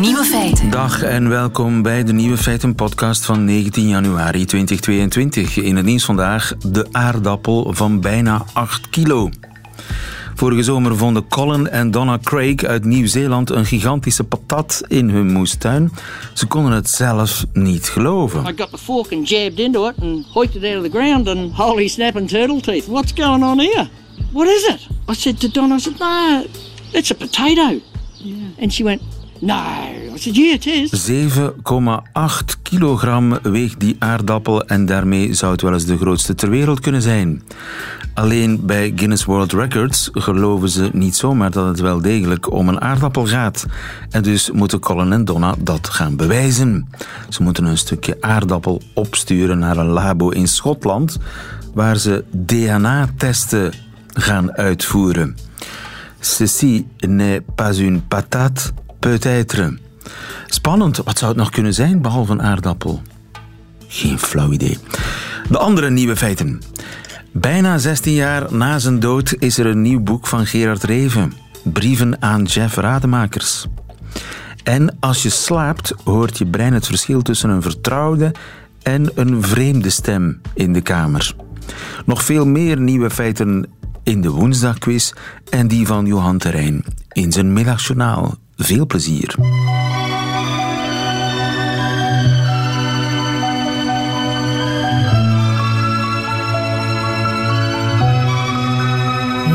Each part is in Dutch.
Nieuwe feiten. Dag en welkom bij de Nieuwe Feiten podcast van 19 januari 2022. In het nieuws vandaag de aardappel van bijna 8 kilo. Vorige zomer vonden Colin en Donna Craig uit Nieuw-Zeeland een gigantische patat in hun moestuin. Ze konden het zelf niet geloven. I got the fork and jabbed into it and hoiked it out of the ground and holy snapping turtle teeth. What's going on here? What is it? I said to Donna, I said, no, it's a potato. And she went, no. I said, yeah, it is. 7,8 kilogram weegt die aardappel en daarmee zou het wel eens de grootste ter wereld kunnen zijn. Alleen bij Guinness World Records geloven ze niet zomaar dat het wel degelijk om een aardappel gaat. En dus moeten Colin en Donna dat gaan bewijzen. Ze moeten een stukje aardappel opsturen naar een labo in Schotland, waar ze DNA-testen gaan uitvoeren. Ceci n'est pas une patate, peut-être. Spannend, wat zou het nog kunnen zijn behalve een aardappel? Geen flauw idee. De andere nieuwe feiten. Bijna 16 jaar na zijn dood is er een nieuw boek van Gerard Reven. Brieven aan Jeff Rademakers. En als je slaapt, hoort je brein het verschil tussen een vertrouwde en een vreemde stem in de kamer. Nog veel meer nieuwe feiten in de woensdagquiz en die van Johan Terrein in zijn middagjournaal. Veel plezier.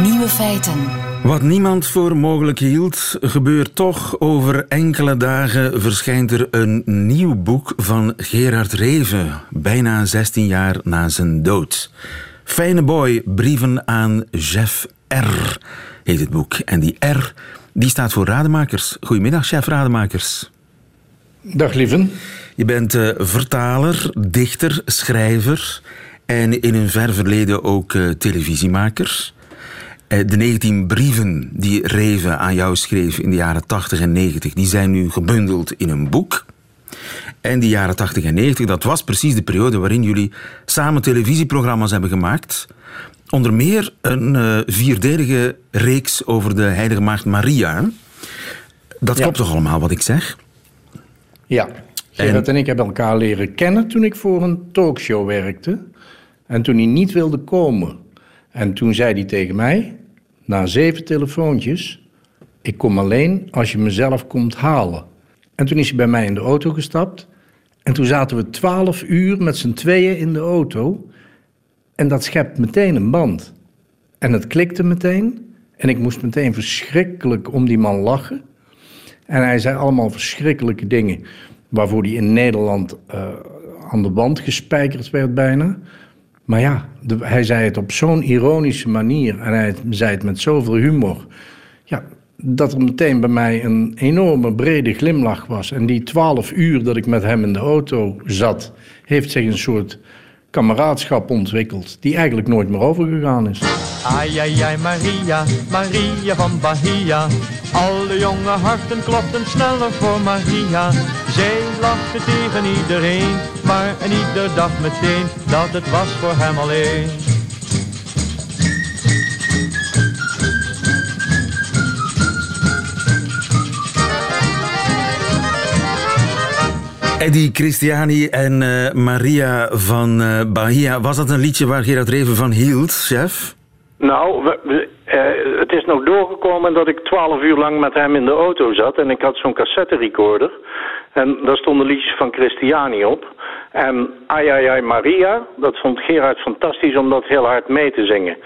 Nieuwe feiten. Wat niemand voor mogelijk hield, gebeurt toch. Over enkele dagen verschijnt er een nieuw boek van Gerard Reven, bijna 16 jaar na zijn dood. Fijne Boy, brieven aan Jeff R. heet het boek. En die R, die staat voor Rademakers. Goedemiddag, chef Rademakers. Dag lieven. Je bent eh, vertaler, dichter, schrijver en in een ver verleden ook eh, televisiemaker. Eh, de 19 brieven die Reven aan jou schreef in de jaren 80 en 90, die zijn nu gebundeld in een boek. En die jaren 80 en 90, dat was precies de periode waarin jullie samen televisieprogramma's hebben gemaakt. Onder meer een eh, vierdelige reeks over de heilige maagd Maria. Dat Ja. klopt toch allemaal wat ik zeg? Ja, Gerard en ik hebben elkaar leren kennen toen ik voor een talkshow werkte. En toen hij niet wilde komen. En toen zei hij tegen mij, na zeven telefoontjes... ik kom alleen als je mezelf komt halen. En toen is hij bij mij in de auto gestapt. En toen zaten we twaalf uur met z'n tweeën in de auto. En dat schept meteen een band. En het klikte meteen. En ik moest meteen verschrikkelijk om die man lachen. En hij zei allemaal verschrikkelijke dingen. Waarvoor hij in Nederland eh, aan de wand gespijkerd werd bijna. Maar ja, hij zei het op zo'n ironische manier. En hij zei het met zoveel humor. Ja, dat er meteen bij mij een enorme brede glimlach was. En die twaalf uur dat ik met hem in de auto zat... heeft zich een soort kameraadschap ontwikkeld... die eigenlijk nooit meer overgegaan is. Ai, ai, ai, Maria, Maria van Bahia. Alle jonge harten klopten sneller voor Maria. Zij lachte tegen iedereen, maar en ieder dacht meteen dat het was voor hem alleen. Eddie Christiani en eh, Maria van eh, Bahia. Was dat een liedje waar Gerard Reven van hield, chef? Nou, we- eh, het is nog doorgekomen dat ik twaalf uur lang met hem in de auto zat. En ik had zo'n cassette recorder. En daar stonden liedjes van Christiani op. En Ai Ai Ai Maria, dat vond Gerard fantastisch om dat heel hard mee te zingen.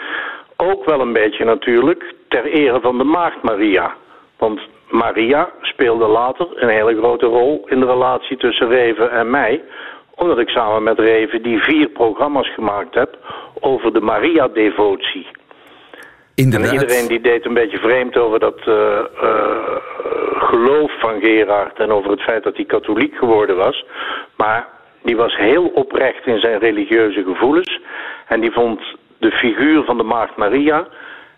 Ook wel een beetje natuurlijk ter ere van de maagd Maria. Want Maria speelde later een hele grote rol in de relatie tussen Reven en mij. Omdat ik samen met Reven die vier programma's gemaakt heb over de Maria-devotie. En Inderdaad. iedereen die deed een beetje vreemd over dat eh, eh, geloof van Gerard en over het feit dat hij katholiek geworden was. Maar die was heel oprecht in zijn religieuze gevoelens. En die vond de figuur van de Maagd Maria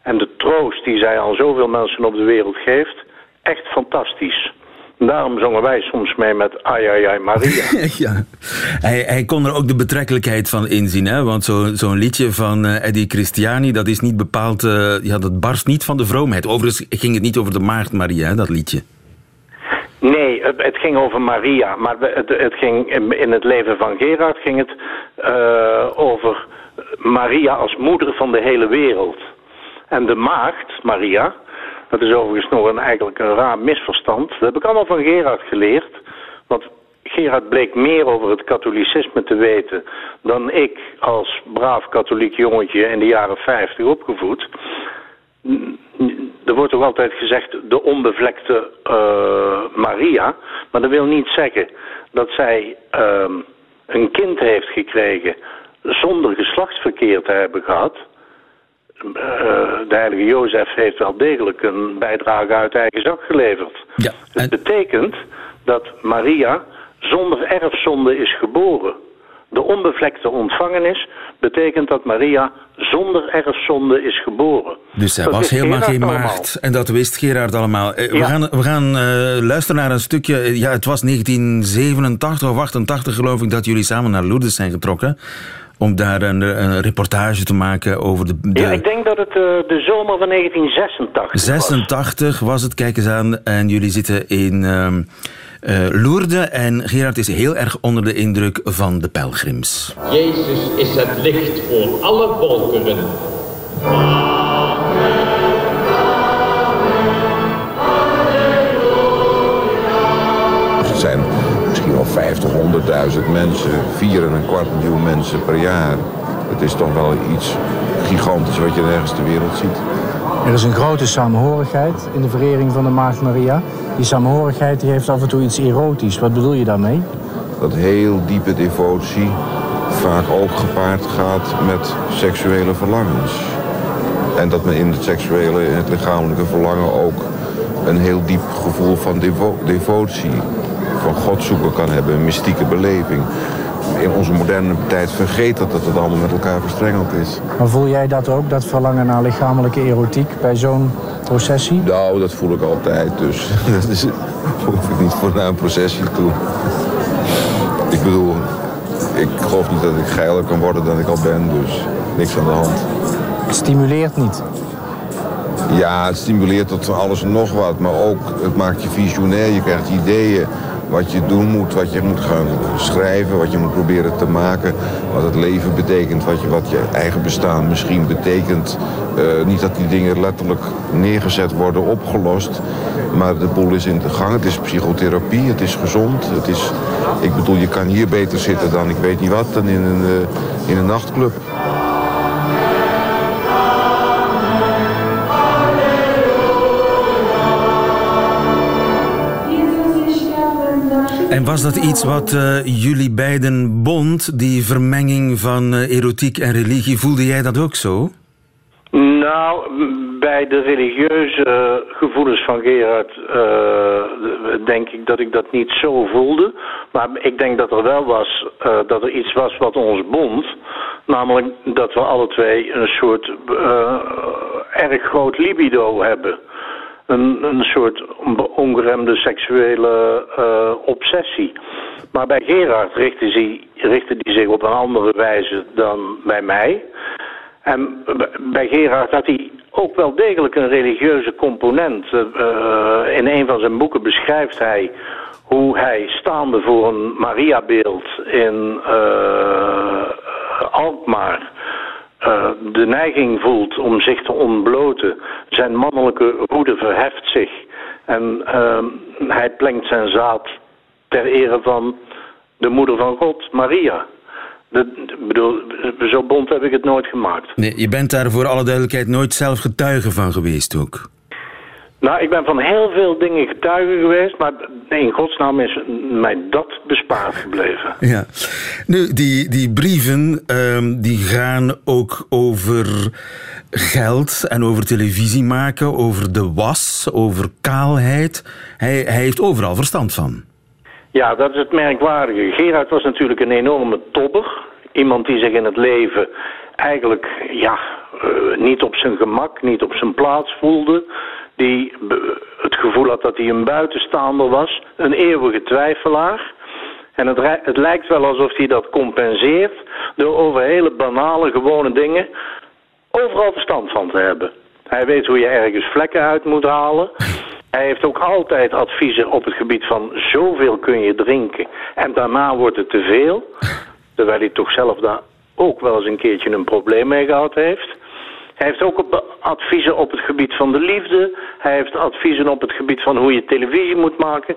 en de troost die zij aan zoveel mensen op de wereld geeft echt fantastisch. Daarom zongen wij soms mee met Ai Ai Ai Maria. ja. Hij, hij kon er ook de betrekkelijkheid van inzien. Hè? Want zo- zo'n liedje van eh, Eddie Christiani, dat is niet bepaald... eh, ja, dat barst niet van de vroomheid. Overigens ging het niet over de Maagd Maria, hè, dat liedje. Nee, het, het, ging over Maria. Maar het, het, ging in het leven van Gerard ging het uh, over Maria als moeder van de hele wereld. En de maagd, Maria, dat is overigens nog een, eigenlijk een raar misverstand. Dat heb ik allemaal van Gerard geleerd. Want Gerard bleek meer over het katholicisme te weten dan ik als braaf katholiek jongetje in de jaren 50 opgevoed. Er wordt toch altijd gezegd de onbevlekte uh, Maria. Maar dat wil niet zeggen dat zij uh, een kind heeft gekregen zonder geslachtsverkeer te hebben gehad. Uh, de heilige Jozef heeft wel degelijk een bijdrage uit eigen zak geleverd. Ja, Het betekent dat Maria zonder erfzonde is geboren. De onbevlekte ontvangenis betekent dat Maria zonder erfzonde is geboren. Dus zij was helemaal geen maagd. En dat wist Gerard allemaal. Eh, we gaan, we gaan uh, luisteren naar een stukje. Ja, het was 1987 of 88 geloof ik dat jullie samen naar Lourdes zijn getrokken om daar een, een, reportage te maken over de, de... Ja, ik denk dat het uh, de zomer van 1986 86 was. was het, kijk eens aan. En jullie zitten in... Uh, uh, Lourdes en Gerard is heel erg onder de indruk van de pelgrims. Jezus is het licht voor alle volkeren. 50, 100.000 mensen, 4 en een kwart miljoen mensen per jaar. Het is toch wel iets gigantisch wat je nergens ter wereld ziet. Er is een grote samenhorigheid in de verering van de Maagd Maria. Die samenhorigheid die heeft af en toe iets erotisch. Wat bedoel je daarmee? Dat heel diepe devotie vaak ook gepaard gaat met seksuele verlangens. En dat men in het seksuele en het lichamelijke verlangen ook een heel diep gevoel van devo devotie, van God zoeken kan hebben, een mystieke beleving in onze moderne tijd vergeten dat het allemaal met elkaar verstrengeld is. Maar voel jij dat ook, dat verlangen naar lichamelijke erotiek bij zo'n processie? Nou, dat voel ik altijd, dus dat is, hoef ik niet voor naar een processie toe. Ik bedoel, ik geloof niet dat ik geiler kan worden dan ik al ben, dus niks aan de hand. Het stimuleert niet? Ja, het stimuleert tot alles en nog wat, maar ook het maakt je visionair, je krijgt ideeën wat je doen moet, wat je moet gaan schrijven, wat je moet proberen te maken, wat het leven betekent, wat je, wat je eigen bestaan misschien betekent. Uh, niet dat die dingen letterlijk neergezet worden, opgelost, maar de boel is in de gang. Het is psychotherapie, het is gezond. Het is, ik bedoel, je kan hier beter zitten dan ik weet niet wat, dan in een, uh, in een nachtclub. En was dat iets wat uh, jullie beiden bond, die vermenging van uh, erotiek en religie? Voelde jij dat ook zo? Nou, bij de religieuze gevoelens van Gerard uh, denk ik dat ik dat niet zo voelde. Maar ik denk dat er wel was, dat er iets was wat ons bond. Namelijk dat we alle twee een soort erg groot libido hebben een, een soort ongeremde seksuele uh, obsessie. Maar bij Gerard richtte hij, hij zich op een andere wijze dan bij mij. En bij Gerard had hij ook wel degelijk een religieuze component. Uh, in een van zijn boeken beschrijft hij hoe hij staande voor een Mariabeeld in uh, Alkmaar uh, de neiging voelt om zich te ontbloten. Zijn mannelijke roede verheft zich. En uh, hij plengt zijn zaad ter ere van de moeder van God, Maria. De, bedoel, zo bond heb ik het nooit gemaakt. Nee, je bent daar voor alle duidelijkheid nooit zelf getuige van geweest ook? Nou, ik ben van heel veel dingen getuige geweest, maar in godsnaam is mij dat bespaard gebleven. Ja. Nu, die, die brieven um, die gaan ook over geld en over televisie maken, over de was, over kaalheid. Hij, hij heeft overal verstand van. Ja, dat is het merkwaardige. Gerard was natuurlijk een enorme tobber. Iemand die zich in het leven eigenlijk ja, uh, niet op zijn gemak, niet op zijn plaats voelde die het gevoel had dat hij een buitenstaander was, een eeuwige twijfelaar. En het, het lijkt wel alsof hij dat compenseert door over hele banale, gewone dingen overal verstand van te hebben. Hij weet hoe je ergens vlekken uit moet halen. Hij heeft ook altijd adviezen op het gebied van zoveel kun je drinken en daarna wordt het te veel. Terwijl hij toch zelf daar ook wel eens een keertje een probleem mee gehad heeft. Hij heeft ook adviezen op het gebied van de liefde. Hij heeft adviezen op het gebied van hoe je televisie moet maken.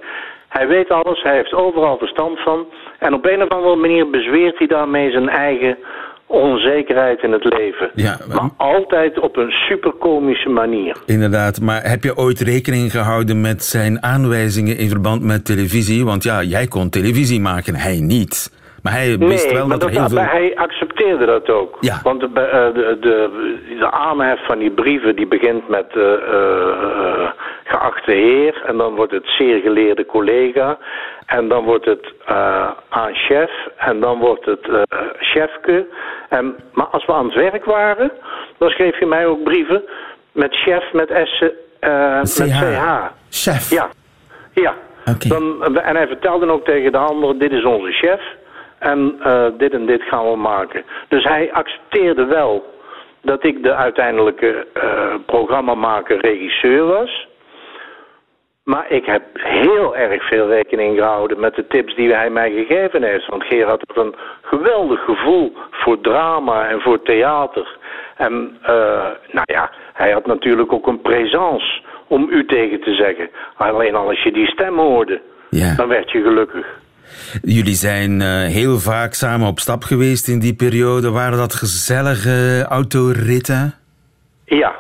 Hij weet alles, hij heeft overal verstand van. En op een of andere manier bezweert hij daarmee zijn eigen onzekerheid in het leven. Ja, maar altijd op een superkomische manier. Inderdaad, maar heb je ooit rekening gehouden met zijn aanwijzingen in verband met televisie? Want ja, jij kon televisie maken, hij niet. Maar hij wist nee, wel dat er heel veel... hij accepteerde dat ook. Ja. Want de, eh, de, de, de aanhef van die brieven die begint met uh, uh, geachte heer en dan wordt het zeer geleerde collega en dan wordt het aan chef en dan wordt het chefke. En, maar als we aan het werk waren, dan schreef je mij ook brieven met chef met S, met CH. Chef? Ja. Ja. Dan, en hij vertelde ook tegen de anderen, dit is onze chef. En uh, dit en dit gaan we maken. Dus hij accepteerde wel dat ik de uiteindelijke uh, programmamaker, regisseur was. Maar ik heb heel erg veel rekening gehouden met de tips die hij mij gegeven heeft. Want Gerard had een geweldig gevoel voor drama en voor theater. En uh, nou ja, hij had natuurlijk ook een présence om u tegen te zeggen. Alleen al als je die stem hoorde, ja. dan werd je gelukkig. Jullie zijn uh, heel vaak samen op stap geweest in die periode. Waren dat gezellige autoritten? Ja.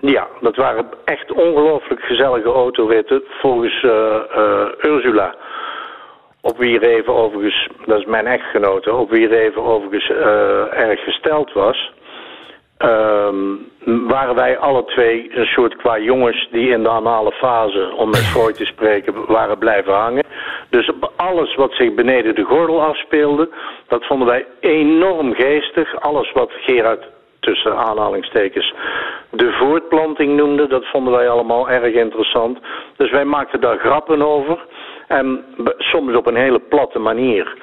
Ja, dat waren echt ongelooflijk gezellige autoritten. Volgens uh, uh, Ursula, op wie Reven overigens, dat is mijn echtgenote, op wie Reven overigens erg gesteld was... Um, waren wij alle twee een soort qua jongens die in de anale fase, om met Freud te spreken, waren blijven hangen. Dus alles wat zich beneden de gordel afspeelde, dat vonden wij enorm geestig. Alles wat Gerard tussen aanhalingstekens de voortplanting noemde, dat vonden wij allemaal erg interessant. Dus wij maakten daar grappen over. En soms op een hele platte manier.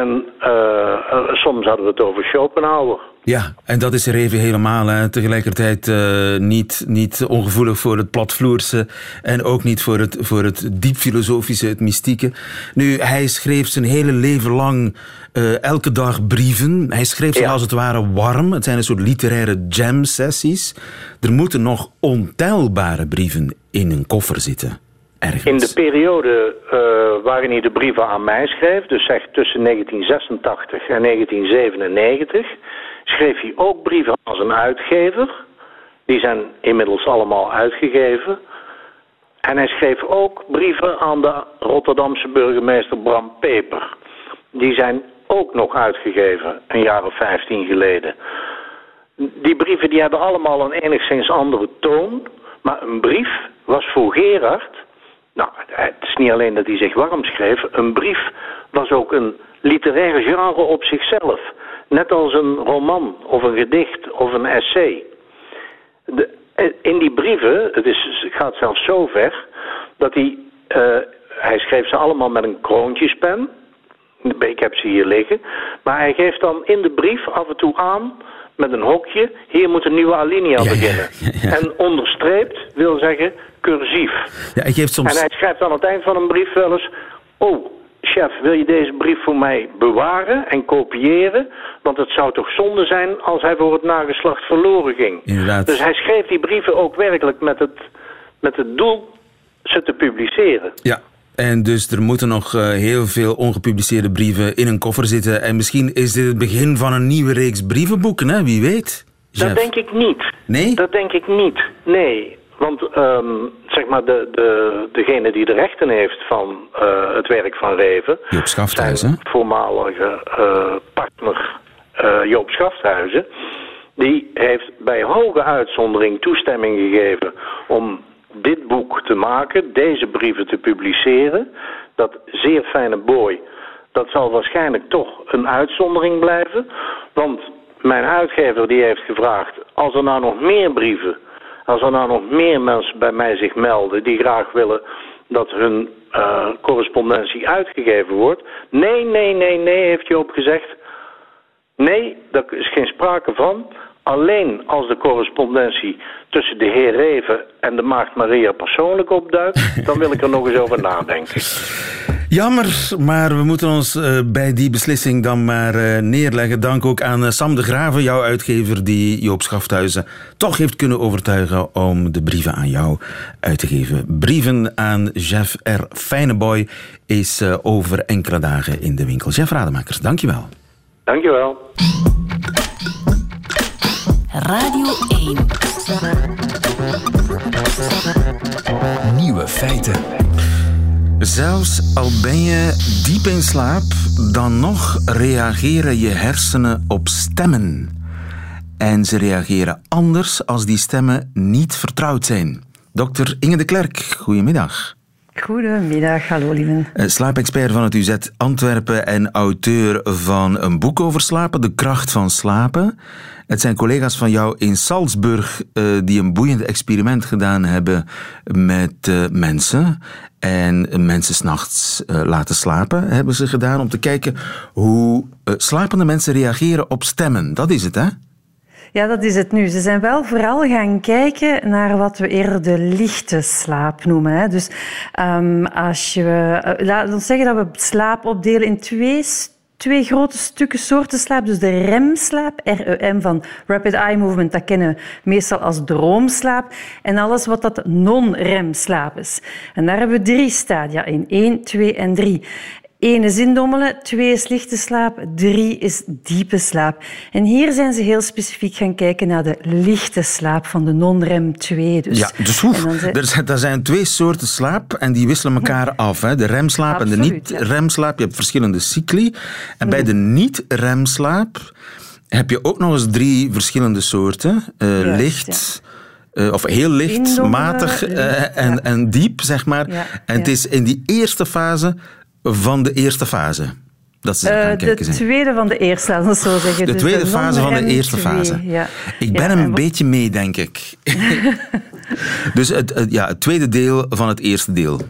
En uh, soms hadden we het over Schopenhauer. Ja, en dat is er even helemaal. Hè. Tegelijkertijd uh, niet, niet ongevoelig voor het platvloerse en ook niet voor het, voor het diep filosofische, het mystieke. Nu, hij schreef zijn hele leven lang uh, elke dag brieven. Hij schreef ja. als het ware warm. Het zijn een soort literaire jam-sessies. Er moeten nog ontelbare brieven in een koffer zitten. Ergens. In de periode waarin hij de brieven aan mij schreef, dus zeg tussen 1986 en 1997, schreef hij ook brieven aan zijn uitgever. Die zijn inmiddels allemaal uitgegeven. En hij schreef ook brieven aan de Rotterdamse burgemeester Bram Peper. Die zijn ook nog uitgegeven, een jaar of 15 geleden. Die brieven die hebben allemaal een enigszins andere toon. Maar een brief was voor Gerard nou, het is niet alleen dat hij zich warm schreef. Een brief was ook een literair genre op zichzelf. Net als een roman of een gedicht of een essay. De, in die brieven, het, is, gaat zelfs zo ver, dat hij, uh, hij schreef ze allemaal met een kroontjespen. Ik heb ze hier liggen. Maar hij geeft dan in de brief af en toe aan met een hokje. Hier moet een nieuwe alinea ja, beginnen. Ja, ja, en onderstreept wil zeggen cursief. Ja, ik soms... En hij schrijft aan het eind van een brief wel eens... Oh, chef, wil je deze brief voor mij bewaren en kopiëren? Want het zou toch zonde zijn als hij voor het nageslacht verloren ging. Inderdaad. Dus hij schreef die brieven ook werkelijk met het, met het doel ze te publiceren. Ja, en dus er moeten nog uh, heel veel ongepubliceerde brieven in een koffer zitten. En misschien is dit het begin van een nieuwe reeks brievenboeken, hè? wie weet. Jeff. Dat denk ik niet. Nee? Dat denk ik niet, nee. Want um, zeg maar de, de, degene die de rechten heeft van uh, het werk van Reven... Joop Schafthuizen. Voormalige uh, partner Joop Schafthuizen... die heeft bij hoge uitzondering toestemming gegeven om dit boek te maken, deze brieven te publiceren. Dat zeer fijne boy, dat zal waarschijnlijk toch een uitzondering blijven. Want mijn uitgever die heeft gevraagd, als er nou nog meer brieven, als er nou nog meer mensen bij mij zich melden die graag willen dat hun uh, correspondentie uitgegeven wordt. Nee, nee, nee, nee, heeft Joop gezegd. Nee, daar is geen sprake van. Alleen als de correspondentie tussen de heer Reven en de maagd Maria persoonlijk opduikt, dan wil ik er nog eens over nadenken. Jammer, maar we moeten ons uh, bij die beslissing dan maar uh, neerleggen. Dank ook aan uh, Sam de Graven, jouw uitgever, die Joop Schafthuizen toch heeft kunnen overtuigen om de brieven aan jou uit te geven. Brieven aan Jeff R. Fijneboy is over enkele dagen in de winkel. Jeff Rademakers, dankjewel. Dankjewel. Radio 1. Nieuwe feiten. Zelfs al ben je diep in slaap, dan nog reageren je hersenen op stemmen. En ze reageren anders als die stemmen niet vertrouwd zijn. Dokter Inge de Klerk, goedemiddag. Goedemiddag, hallo lieven. Eh, slaapexpert van het UZ Antwerpen en auteur van een boek over slapen, De kracht van slapen. Het zijn collega's van jou in Salzburg uh, die een boeiend experiment gedaan hebben met uh, mensen. En mensen s'nachts uh, laten slapen hebben ze gedaan om te kijken hoe slapende mensen reageren op stemmen. Dat is het, hè? Ja, dat is het nu. Ze zijn wel vooral gaan kijken naar wat we eerder de lichte slaap noemen. Hè. Dus um, als je, uh, zeggen dat we slaap opdelen in twee twee grote stukken soorten slaap. Dus de REM-slaap, REM van Rapid Eye Movement, dat kennen we meestal als droomslaap. En alles wat dat non-REM-slaap is. En daar hebben we drie stadia in, 1, 2 en 3. Eén is indommelen, twee is lichte slaap, drie is diepe slaap. En hier zijn ze heel specifiek gaan kijken naar de lichte slaap van de non-REM 2. Dus. Ja, dus hoe? Er, zijn, er zijn twee soorten slaap en die wisselen elkaar af. Hè? De remslaap en de niet-remslaap. Je hebt verschillende cycli. En bij de niet-remslaap heb je ook nog eens drie verschillende soorten. Uh, licht... Uh, of heel licht, matig uh, en, en diep, zeg maar. Ja, en het is in die eerste fase van de eerste fase. Dat ze uh, de tweede van de eerste, laten we zo zeggen. De dus tweede fase van de eerste fase. Ja. Ik ben ja, een beetje mee, denk ik. dus het, het, ja, het tweede deel van het eerste deel.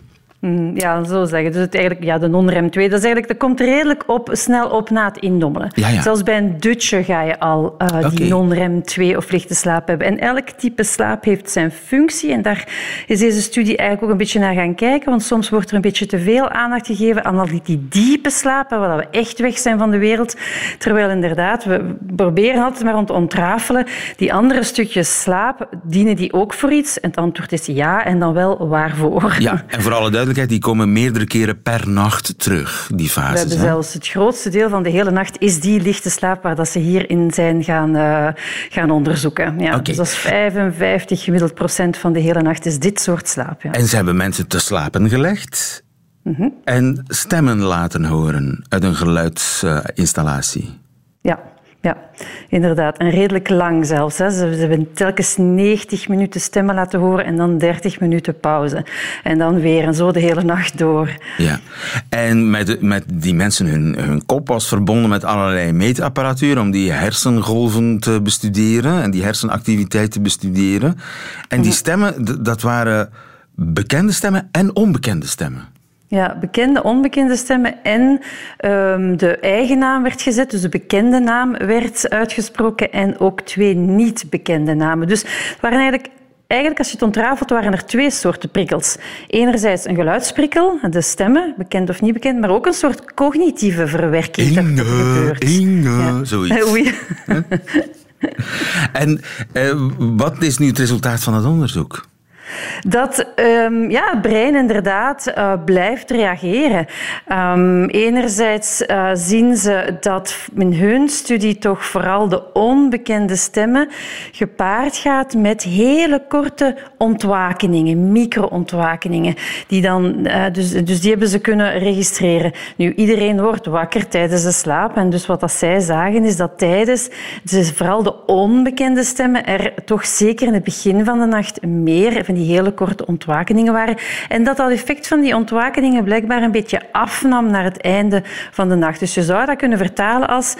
Mm, ja, zo zeggen. Dus het eigenlijk, ja, de non-rem 2, dat, is eigenlijk, dat komt redelijk op, snel op na het indommelen. Ja, ja. Zelfs bij een dutje ga je al uh, okay. die non-rem 2 of lichte slaap hebben. En elk type slaap heeft zijn functie. En daar is deze studie eigenlijk ook een beetje naar gaan kijken. Want soms wordt er een beetje te veel aandacht gegeven aan al die, die diepe slapen, waar we echt weg zijn van de wereld. Terwijl inderdaad, we proberen altijd maar om te ontrafelen. Die andere stukjes slaap, dienen die ook voor iets? En het antwoord is ja, en dan wel waarvoor. Ja, en voor alle duidelijkheid die komen meerdere keren per nacht terug, die fases. We hebben zelfs het grootste deel van de hele nacht is die lichte slaap waar dat ze hierin zijn gaan, uh, gaan onderzoeken. Ja, okay. Dus dat is 55 gemiddeld procent van de hele nacht is dit soort slaap. Ja. En ze hebben mensen te slapen gelegd mm -hmm. en stemmen laten horen uit een geluidsinstallatie. Ja, ja, inderdaad. En redelijk lang zelfs. Hè. Ze, hebben telkens 90 minuten stemmen laten horen en dan 30 minuten pauze. En dan weer en zo de hele nacht door. Ja, en met, met die mensen, hun, hun kop was verbonden met allerlei meetapparatuur om die hersengolven te bestuderen en die hersenactiviteit te bestuderen. En die stemmen, dat waren bekende stemmen en onbekende stemmen. Ja, bekende, onbekende stemmen en um, de eigen naam werd gezet, dus de bekende naam werd uitgesproken en ook twee niet bekende namen. Dus het waren eigenlijk Eigenlijk, als je het ontrafelt, waren er twee soorten prikkels. Enerzijds een geluidsprikkel, de stemmen, bekend of niet bekend, maar ook een soort cognitieve verwerking. Inge, Inge, ja. zoiets. Oei. en uh, wat is nu het resultaat van het onderzoek? Dat um, ja, het brein inderdaad uh, blijft reageren. Um, enerzijds uh, zien ze dat in hun studie toch vooral de onbekende stemmen gepaard gaat met hele korte ontwakeningen, micro-ontwakeningen. Die dan, uh, dus, dus die hebben ze kunnen registreren. Nu, iedereen wordt wakker tijdens de slaap. En dus wat dat zij zagen is dat tijdens dus vooral de onbekende stemmen er toch zeker in het begin van de nacht meer die hele korte ontwakeningen waren. En dat dat effect van die ontwakeningen blijkbaar een beetje afnam naar het einde van de nacht. Dus je zou dat kunnen vertalen als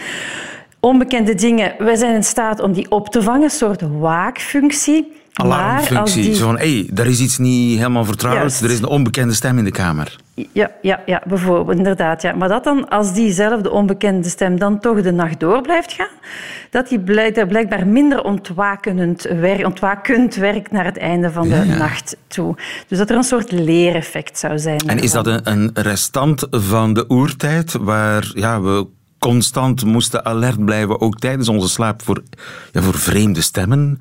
onbekende dingen. Wij zijn in staat om die op te vangen, een soort waakfunctie. Alarmfunctie. die... Zo van, hé, hey, daar is iets niet helemaal vertrouwd. Juist. Er is een onbekende stem in de kamer. Ja, ja, ja, bijvoorbeeld, inderdaad. Ja. Maar dat dan, als diezelfde onbekende stem dan toch de nacht door blijft gaan, dat die blijk- blijkbaar minder ontwakenend, wer, ontwakend werkt naar het einde van de Ja, nacht toe. Dus dat er een soort leereffect zou zijn. En is dat een, een restant van de oertijd, waar ja, we constant moesten alert blijven, ook tijdens onze slaap, voor, ja, voor vreemde stemmen?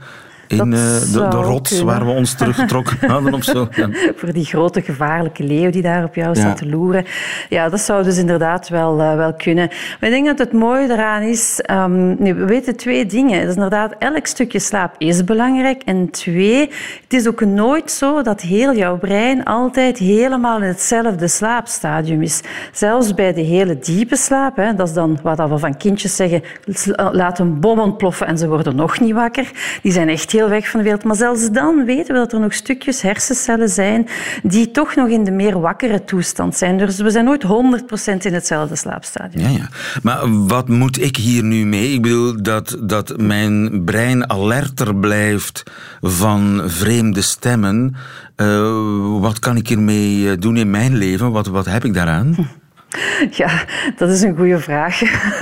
In eh, de, de rots kunnen. waar we ons teruggetrokken hadden of zo. Ja. Voor die grote gevaarlijke leeuw die daar op jou Ja. staat te loeren. Ja, dat zou dus inderdaad wel, eh, wel kunnen. Maar ik denk dat het mooie eraan is... ehm, nu, we weten twee dingen. Dat is inderdaad, elk stukje slaap is belangrijk. En twee, het is ook nooit zo dat heel jouw brein altijd helemaal in hetzelfde slaapstadium is. Zelfs bij de hele diepe slaap, hè, dat is dan wat we van kindjes zeggen, laat een bom ontploffen en ze worden nog niet wakker. Die zijn echt heel weg van de wereld. Maar zelfs dan weten we dat er nog stukjes hersencellen zijn die toch nog in de meer wakkere toestand zijn. Dus we zijn nooit 100% in hetzelfde slaapstadium. Ja, ja. Maar wat moet ik hier nu mee? Ik bedoel dat, dat mijn brein alerter blijft van vreemde stemmen. Eh, wat kan ik hiermee eh, doen in mijn leven? Wat, wat heb ik daaraan? Ja, dat is een goede vraag.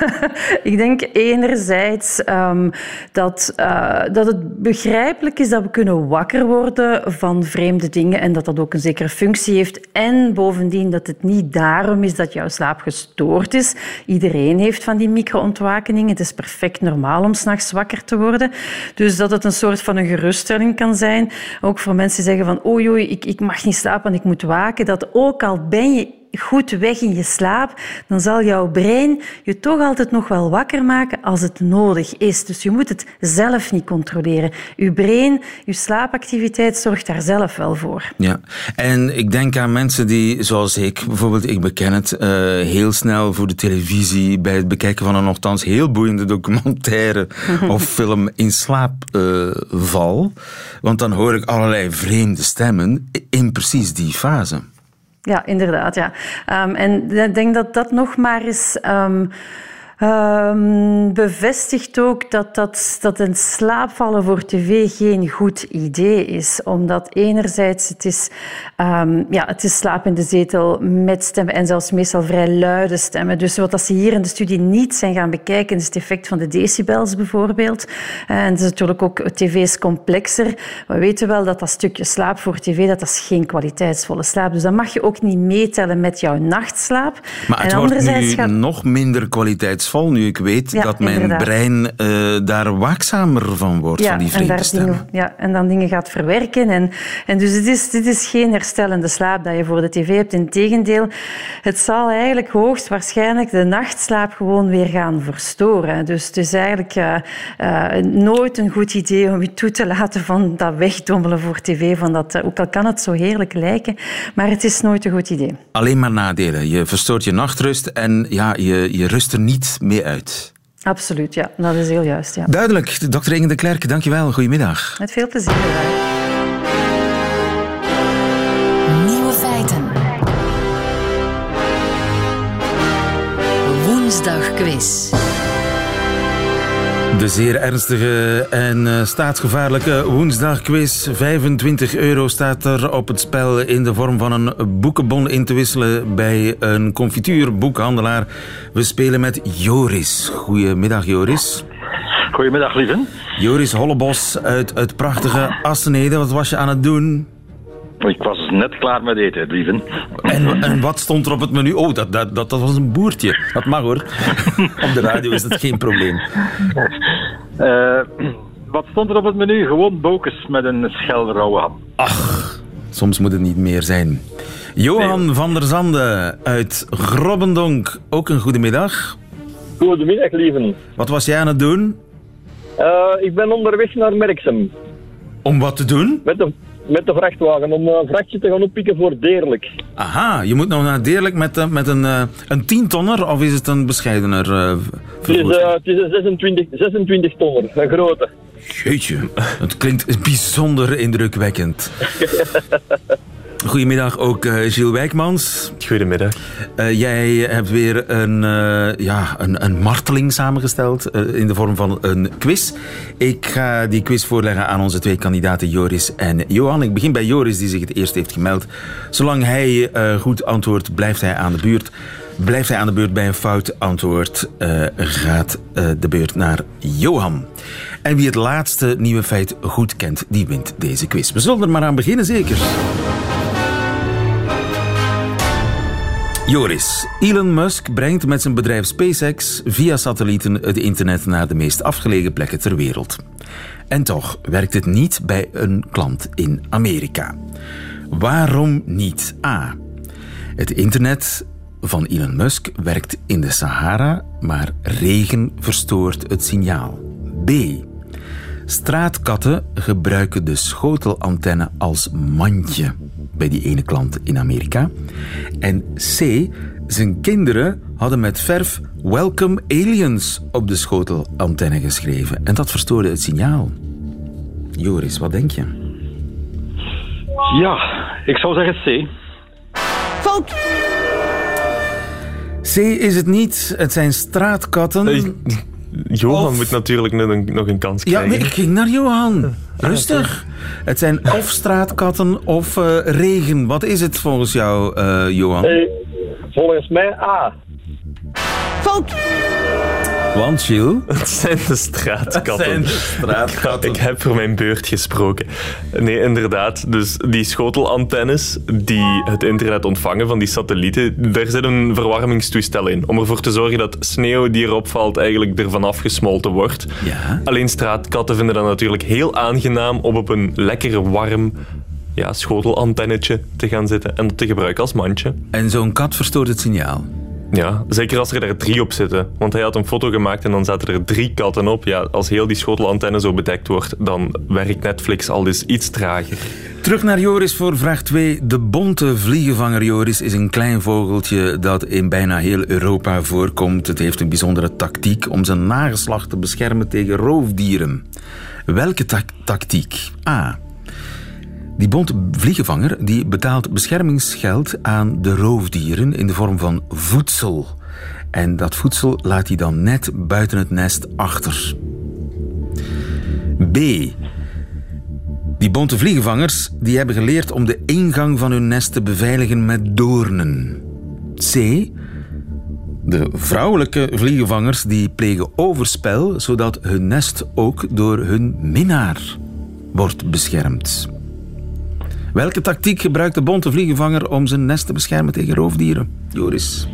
ik denk enerzijds ehm, dat, eh, dat het begrijpelijk is dat we kunnen wakker worden van vreemde dingen en dat dat ook een zekere functie heeft. En bovendien dat het niet daarom is dat jouw slaap gestoord is. Iedereen heeft van die micro-ontwakeningen. Het is perfect normaal om s'nachts wakker te worden. Dus dat het een soort van een geruststelling kan zijn. Ook voor mensen die zeggen van oei, ik, ik mag niet slapen, want ik moet waken. Dat ook al ben je goed weg in je slaap, dan zal jouw brein je toch altijd nog wel wakker maken als het nodig is. Dus je moet het zelf niet controleren. Je brein, je slaapactiviteit zorgt daar zelf wel voor. Ja, en ik denk aan mensen die, zoals ik, bijvoorbeeld, ik beken het, eh, heel snel voor de televisie bij het bekijken van een nogthans heel boeiende documentaire of film in slaap eh, val. Want dan hoor ik allerlei vreemde stemmen in precies die fase. Ja, inderdaad. Ja. Ehm, en ik denk dat dat nog maar eens ehm, ehm, bevestigt ook dat, dat, dat een slaapvallen voor tv geen goed idee is. Omdat enerzijds het is, ehm, ja, het is slaap in de zetel met stemmen en zelfs meestal vrij luide stemmen. Dus wat ze hier in de studie niet zijn gaan bekijken is het effect van de decibels bijvoorbeeld. En het is natuurlijk ook, tv is complexer. We weten wel dat dat stukje slaap voor tv, dat, dat is geen kwaliteitsvolle slaap. Dus dat mag je ook niet meetellen met jouw nachtslaap. Maar het en wordt nu gaat- nog minder kwaliteitsvol nu ik weet Ja, dat mijn inderdaad. brein eh, daar waakzamer van wordt, van die vreemde stemmen. ja, en dan dingen gaat verwerken. En, en dus dit is, dit is geen herstellende slaap dat je voor de tv hebt. Integendeel, het zal eigenlijk hoogstwaarschijnlijk de nachtslaap gewoon weer gaan verstoren. Dus het is eigenlijk eh, eh, nooit een goed idee om je toe te laten van dat wegdommelen voor tv. Van dat, ook al kan het zo heerlijk lijken, maar het is nooit een goed idee. Alleen maar nadelen. Je verstoort je nachtrust en ja, je, je rust er niet mee uit. Absoluut, ja. Dat is heel juist, ja. Duidelijk. Dr. Inge de Klerk, dankjewel. Goedemiddag. Met veel plezier. Nieuwe feiten. Woensdag quiz. De zeer ernstige en eh, staatsgevaarlijke woensdagquiz. 25 euro staat er op het spel in de vorm van een boekenbon in te wisselen bij een confituurboekhandelaar. We spelen met Joris. Goedemiddag, Joris. Goedemiddag, lieven. Joris Hollebos uit het prachtige Assenede. Wat was je aan het doen? Ik was net klaar met eten, lieven. En, en wat stond er op het menu? Oh, dat, dat, dat, dat was een boertje. Dat mag hoor. op de radio is dat geen probleem. Eh, wat stond er op het menu? Gewoon bokens met een schel rauwe ham. Ach, soms moet het niet meer zijn. Johan van der Zande uit Grobbendonk. Ook een goede middag. Goedemiddag, lieven. Wat was jij aan het doen? Eh, ik ben onderweg naar Merksem. Om wat te doen? Met de, met de vrachtwagen, om een vrachtje te gaan oppikken voor Deerlijk. Aha, je moet nog naar Deerlijk met, eh, met een, eh, een tientonner of is het een bescheidener eh, Het is, eh, het is een 26, 26 tonner, een grote. Jeetje, het klinkt bijzonder indrukwekkend. Goedemiddag ook uh, Gilles Wijkmans. Goedemiddag. Uh, jij hebt weer een, uh, ja, een, een marteling samengesteld in de vorm van een quiz. Ik ga die quiz voorleggen aan onze twee kandidaten Joris en Johan. Ik begin bij Joris die zich het eerst heeft gemeld. Zolang hij goed antwoordt, blijft hij aan de beurt. Blijft hij aan de beurt bij een fout antwoord, gaat de beurt naar Johan. En wie het laatste nieuwe feit goed kent, die wint deze quiz. We zullen er maar aan beginnen, zeker. Joris, Elon Musk brengt met zijn bedrijf SpaceX via satellieten het internet naar de meest afgelegen plekken ter wereld. En toch werkt het niet bij een klant in Amerika. Waarom niet? A. Het internet van Elon Musk werkt in de Sahara, maar regen verstoort het signaal. B. Straatkatten gebruiken de schotelantenne als mandje bij die ene klant in Amerika. En C. Zijn kinderen hadden met verf Welcome Aliens op de schotelantenne geschreven. En dat verstoorde het signaal. Joris, wat denk je? Ja, ik zou zeggen C. Fout! C is het niet. Het zijn straatkatten. Johan moet natuurlijk nog een, nog een kans krijgen. Ja, ik ging naar Johan. Rustig. Het zijn of straatkatten of uh, regen. Wat is het volgens jou, uh, Johan? Hey, volgens mij A. Fout! Want, Gilles? Het zijn de straatkatten. Het zijn de straatkatten. Ik, ik heb voor mijn beurt gesproken. Nee, inderdaad. Dus die schotelantennes die het internet ontvangen van die satellieten, daar zit een verwarmingstoestel in. Om ervoor te zorgen dat sneeuw die erop valt eigenlijk ervan afgesmolten wordt. Ja. Alleen straatkatten vinden dat natuurlijk heel aangenaam om op een lekker warm ja, schotelantennetje te gaan zitten en dat te gebruiken als mandje. En zo'n kat verstoort het signaal? Ja, zeker als er daar drie op zitten. Want hij had een foto gemaakt en dan zaten er drie katten op. Ja, als heel die schotelantenne zo bedekt wordt, dan werkt Netflix al dus iets trager. Terug naar Joris voor vraag 2. De bonte vliegenvanger Joris is een klein vogeltje dat in bijna heel Europa voorkomt. Het heeft een bijzondere tactiek om zijn nageslacht te beschermen tegen roofdieren. Welke tactiek? A. Die bonte vliegenvanger die betaalt beschermingsgeld aan de roofdieren in de vorm van voedsel. En dat voedsel laat hij dan net buiten het nest achter. B. Die bonte vliegenvangers die hebben geleerd om de ingang van hun nest te beveiligen met doornen. C. De vrouwelijke vliegenvangers die plegen overspel zodat hun nest ook door hun minnaar wordt beschermd. Welke tactiek gebruikt de bonte vliegenvanger om zijn nest te beschermen tegen roofdieren? Joris.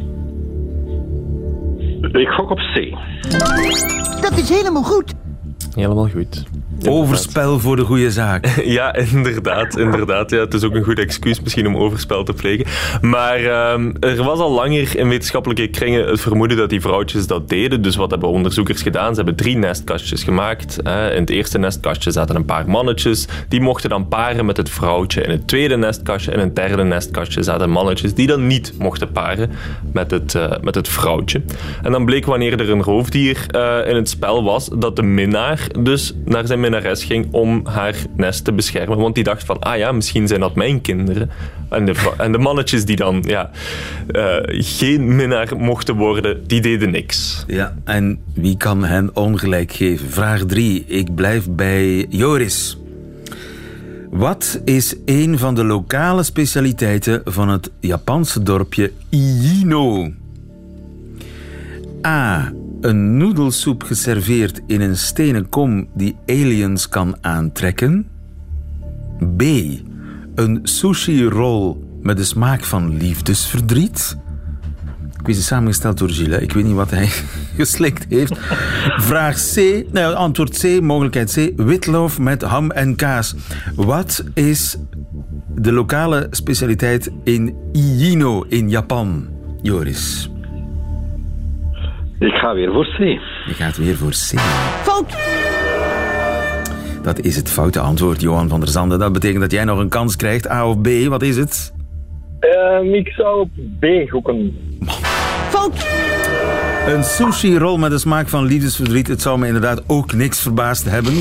Ik gok op C. Dat is helemaal goed. Helemaal goed. Overspel voor de goede zaak. Ja, inderdaad. inderdaad ja, het is ook een goed excuus misschien om overspel te plegen. Maar uh, er was al langer in wetenschappelijke kringen het vermoeden dat die vrouwtjes dat deden. Dus wat hebben onderzoekers gedaan? Ze hebben drie nestkastjes gemaakt. In het eerste nestkastje zaten een paar mannetjes. Die mochten dan paren met het vrouwtje. In het tweede nestkastje en het derde nestkastje zaten mannetjes die dan niet mochten paren met het, uh, met het vrouwtje. En dan bleek wanneer er een roofdier uh, in het spel was, dat de minnaar dus naar zijn ging om haar nest te beschermen. Want die dacht van, ah ja, misschien zijn dat mijn kinderen. En de, en de mannetjes die dan ja, uh, geen minnaar mochten worden, die deden niks. Ja, en wie kan hen ongelijk geven? Vraag 3. Ik blijf bij Joris. Wat is een van de lokale specialiteiten van het Japanse dorpje Iino? A een noedelsoep geserveerd in een stenen kom die aliens kan aantrekken? B. Een sushi-roll met de smaak van liefdesverdriet? Ik is samengesteld door Gilles. Ik weet niet wat hij geslikt heeft. Vraag C. Nou, antwoord C, mogelijkheid C. Witloof met ham en kaas. Wat is de lokale specialiteit in Iino in Japan? Joris. Ik ga weer voor C. Je gaat weer voor C. Fout! Dat is het foute antwoord, Johan van der Zanden. Dat betekent dat jij nog een kans krijgt. A of B, wat is het? Uh, ik zou op B gokken. Fout! Een sushi-rol met de smaak van liefdesverdriet. Het zou me inderdaad ook niks verbaasd hebben.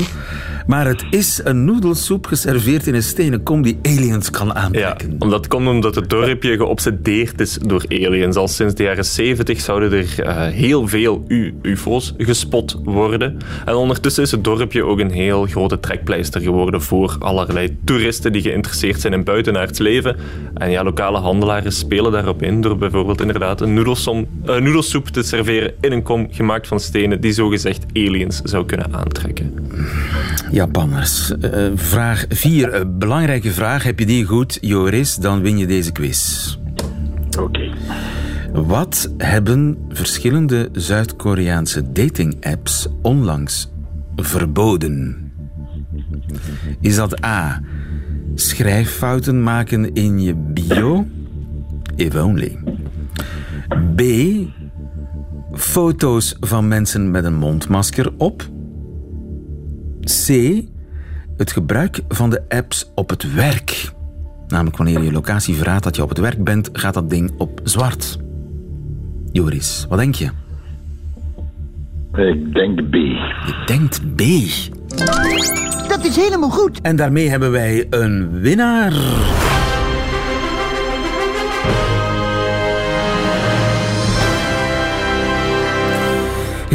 Maar het is een noedelsoep geserveerd in een stenen kom die aliens kan aantrekken. Ja, omdat, komt omdat het dorpje geobsedeerd is door aliens. Al sinds de jaren 70 zouden er uh, heel veel UFO's gespot worden. En ondertussen is het dorpje ook een heel grote trekpleister geworden voor allerlei toeristen die geïnteresseerd zijn in buitenaards leven. En ja, lokale handelaren spelen daarop in door bijvoorbeeld inderdaad een noedelsom, uh, noedelsoep te serveren in een kom gemaakt van stenen die zogezegd aliens zou kunnen aantrekken. Japanners. Uh, vraag 4. Uh, belangrijke vraag. Heb je die goed, Joris, dan win je deze quiz. Oké. Okay. Wat hebben verschillende Zuid-Koreaanse dating-apps onlangs verboden? Is dat A. Schrijffouten maken in je bio? If only. B. Foto's van mensen met een mondmasker op? C. Het gebruik van de apps op het werk. Namelijk wanneer je locatie verraadt dat je op het werk bent, gaat dat ding op zwart. Joris, wat denk je? Ik denk B. Je denkt B. Dat is helemaal goed. En daarmee hebben wij een winnaar.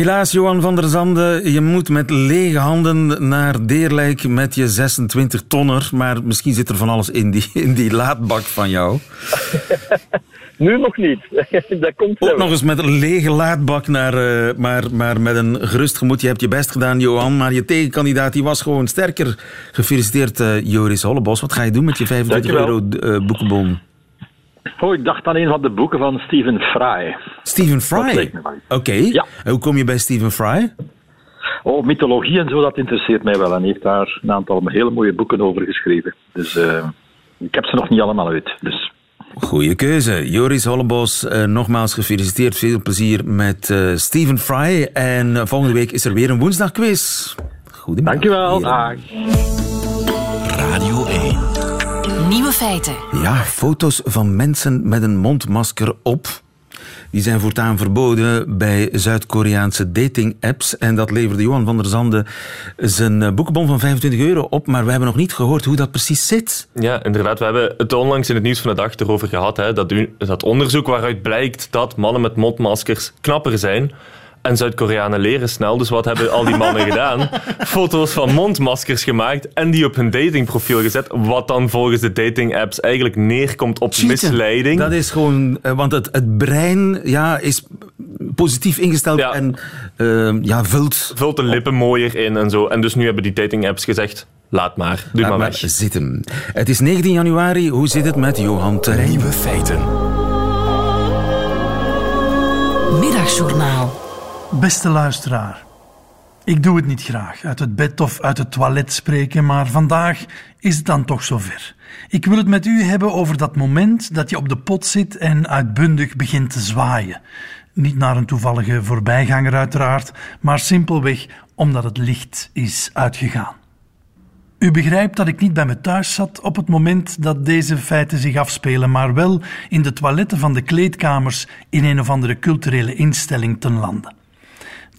Helaas, Johan van der Zande, je moet met lege handen naar Deerlijk met je 26 tonner. Maar misschien zit er van alles in die, in die laadbak van jou. nu nog niet. Dat komt Ook nog eens met een lege laadbak, naar, uh, maar, maar met een gerust gemoed. Je hebt je best gedaan, Johan, maar je tegenkandidaat die was gewoon sterker. Gefeliciteerd, uh, Joris Hollebos. Wat ga je doen met je 25 euro uh, boekenbon? Oh, ik dacht aan een van de boeken van Stephen Fry. Stephen Fry? Oké. Okay. Ja. Hoe kom je bij Stephen Fry? Oh, mythologie en zo, dat interesseert mij wel. En hij heeft daar een aantal hele mooie boeken over geschreven. Dus uh, ik heb ze nog niet allemaal uit. Dus. Goeie keuze. Joris Hollebos, uh, nogmaals gefeliciteerd. Veel plezier met uh, Stephen Fry. En volgende week is er weer een woensdagquiz. Goedemiddag. Dankjewel. Dag. Feiten. Ja, foto's van mensen met een mondmasker op. Die zijn voortaan verboden bij Zuid-Koreaanse dating-apps. En dat leverde Johan van der Zande zijn boekenbon van 25 euro op. Maar we hebben nog niet gehoord hoe dat precies zit. Ja, inderdaad. We hebben het onlangs in het nieuws van de dag erover gehad. Hè, dat, dat onderzoek waaruit blijkt dat mannen met mondmaskers knapper zijn. En Zuid-Koreanen leren snel, dus wat hebben al die mannen gedaan? Foto's van mondmaskers gemaakt en die op hun datingprofiel gezet. Wat dan volgens de dating-apps eigenlijk neerkomt op Cheaten. misleiding. Dat is gewoon, want het, het brein ja, is positief ingesteld ja. en uh, ja, vult... Vult de lippen mooier in en zo. En dus nu hebben die dating-apps gezegd, laat maar, doe laat maar, maar weg. zitten. Het is 19 januari, hoe zit het met Johan Terrein? Nieuwe feiten. Middagjournaal. Beste luisteraar, ik doe het niet graag, uit het bed of uit het toilet spreken, maar vandaag is het dan toch zover. Ik wil het met u hebben over dat moment dat je op de pot zit en uitbundig begint te zwaaien. Niet naar een toevallige voorbijganger uiteraard, maar simpelweg omdat het licht is uitgegaan. U begrijpt dat ik niet bij me thuis zat op het moment dat deze feiten zich afspelen, maar wel in de toiletten van de kleedkamers in een of andere culturele instelling ten lande.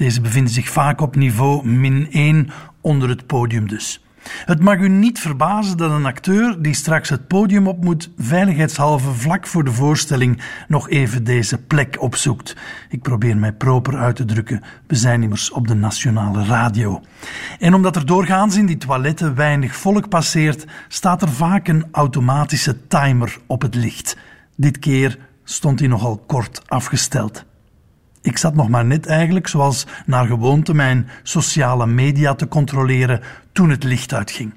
Deze bevinden zich vaak op niveau min 1 onder het podium dus. Het mag u niet verbazen dat een acteur die straks het podium op moet, veiligheidshalve vlak voor de voorstelling nog even deze plek opzoekt. Ik probeer mij proper uit te drukken. We zijn immers op de nationale radio. En omdat er doorgaans in die toiletten weinig volk passeert, staat er vaak een automatische timer op het licht. Dit keer stond hij nogal kort afgesteld. Ik zat nog maar net eigenlijk, zoals naar gewoonte, mijn sociale media te controleren toen het licht uitging.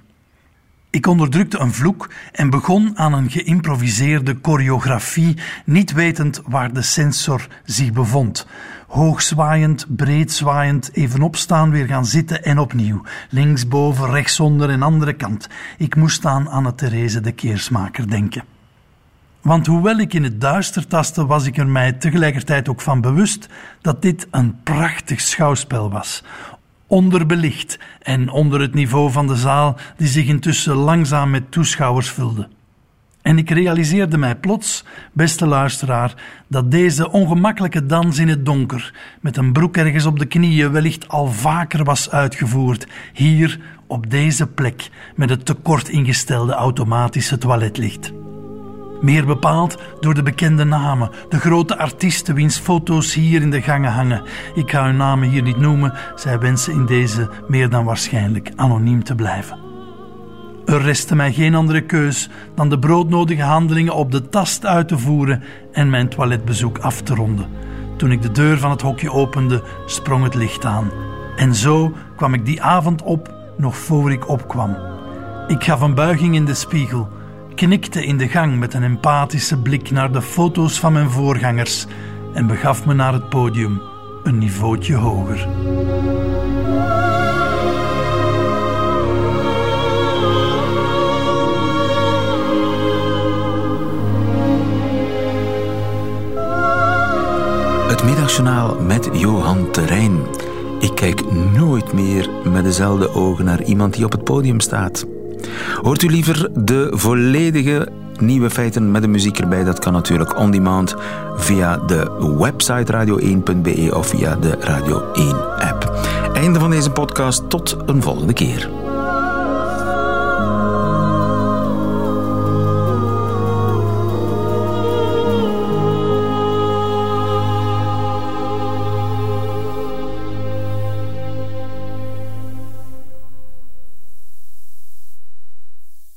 Ik onderdrukte een vloek en begon aan een geïmproviseerde choreografie, niet wetend waar de sensor zich bevond. Hoogzwaaiend, breedzwaaiend, even opstaan, weer gaan zitten en opnieuw. Linksboven, rechtsonder en andere kant. Ik moest aan Anne Therese de Keersmaker denken. Want hoewel ik in het duister tastte, was ik er mij tegelijkertijd ook van bewust dat dit een prachtig schouwspel was. Onderbelicht en onder het niveau van de zaal, die zich intussen langzaam met toeschouwers vulde. En ik realiseerde mij plots, beste luisteraar, dat deze ongemakkelijke dans in het donker, met een broek ergens op de knieën, wellicht al vaker was uitgevoerd, hier op deze plek met het tekort ingestelde automatische toiletlicht. Meer bepaald door de bekende namen, de grote artiesten wiens foto's hier in de gangen hangen. Ik ga hun namen hier niet noemen, zij wensen in deze meer dan waarschijnlijk anoniem te blijven. Er restte mij geen andere keus dan de broodnodige handelingen op de tast uit te voeren en mijn toiletbezoek af te ronden. Toen ik de deur van het hokje opende, sprong het licht aan. En zo kwam ik die avond op, nog voor ik opkwam. Ik gaf een buiging in de spiegel, knikte in de gang met een empathische blik naar de foto's van mijn voorgangers en begaf me naar het podium, een niveautje hoger. Het middagjournaal met Johan Terrein. Ik kijk nooit meer met dezelfde ogen naar iemand die op het podium staat. Hoort u liever de volledige nieuwe feiten met de muziek erbij? Dat kan natuurlijk on demand via de website radio1.be of via de Radio 1 app. Einde van deze podcast. Tot een volgende keer.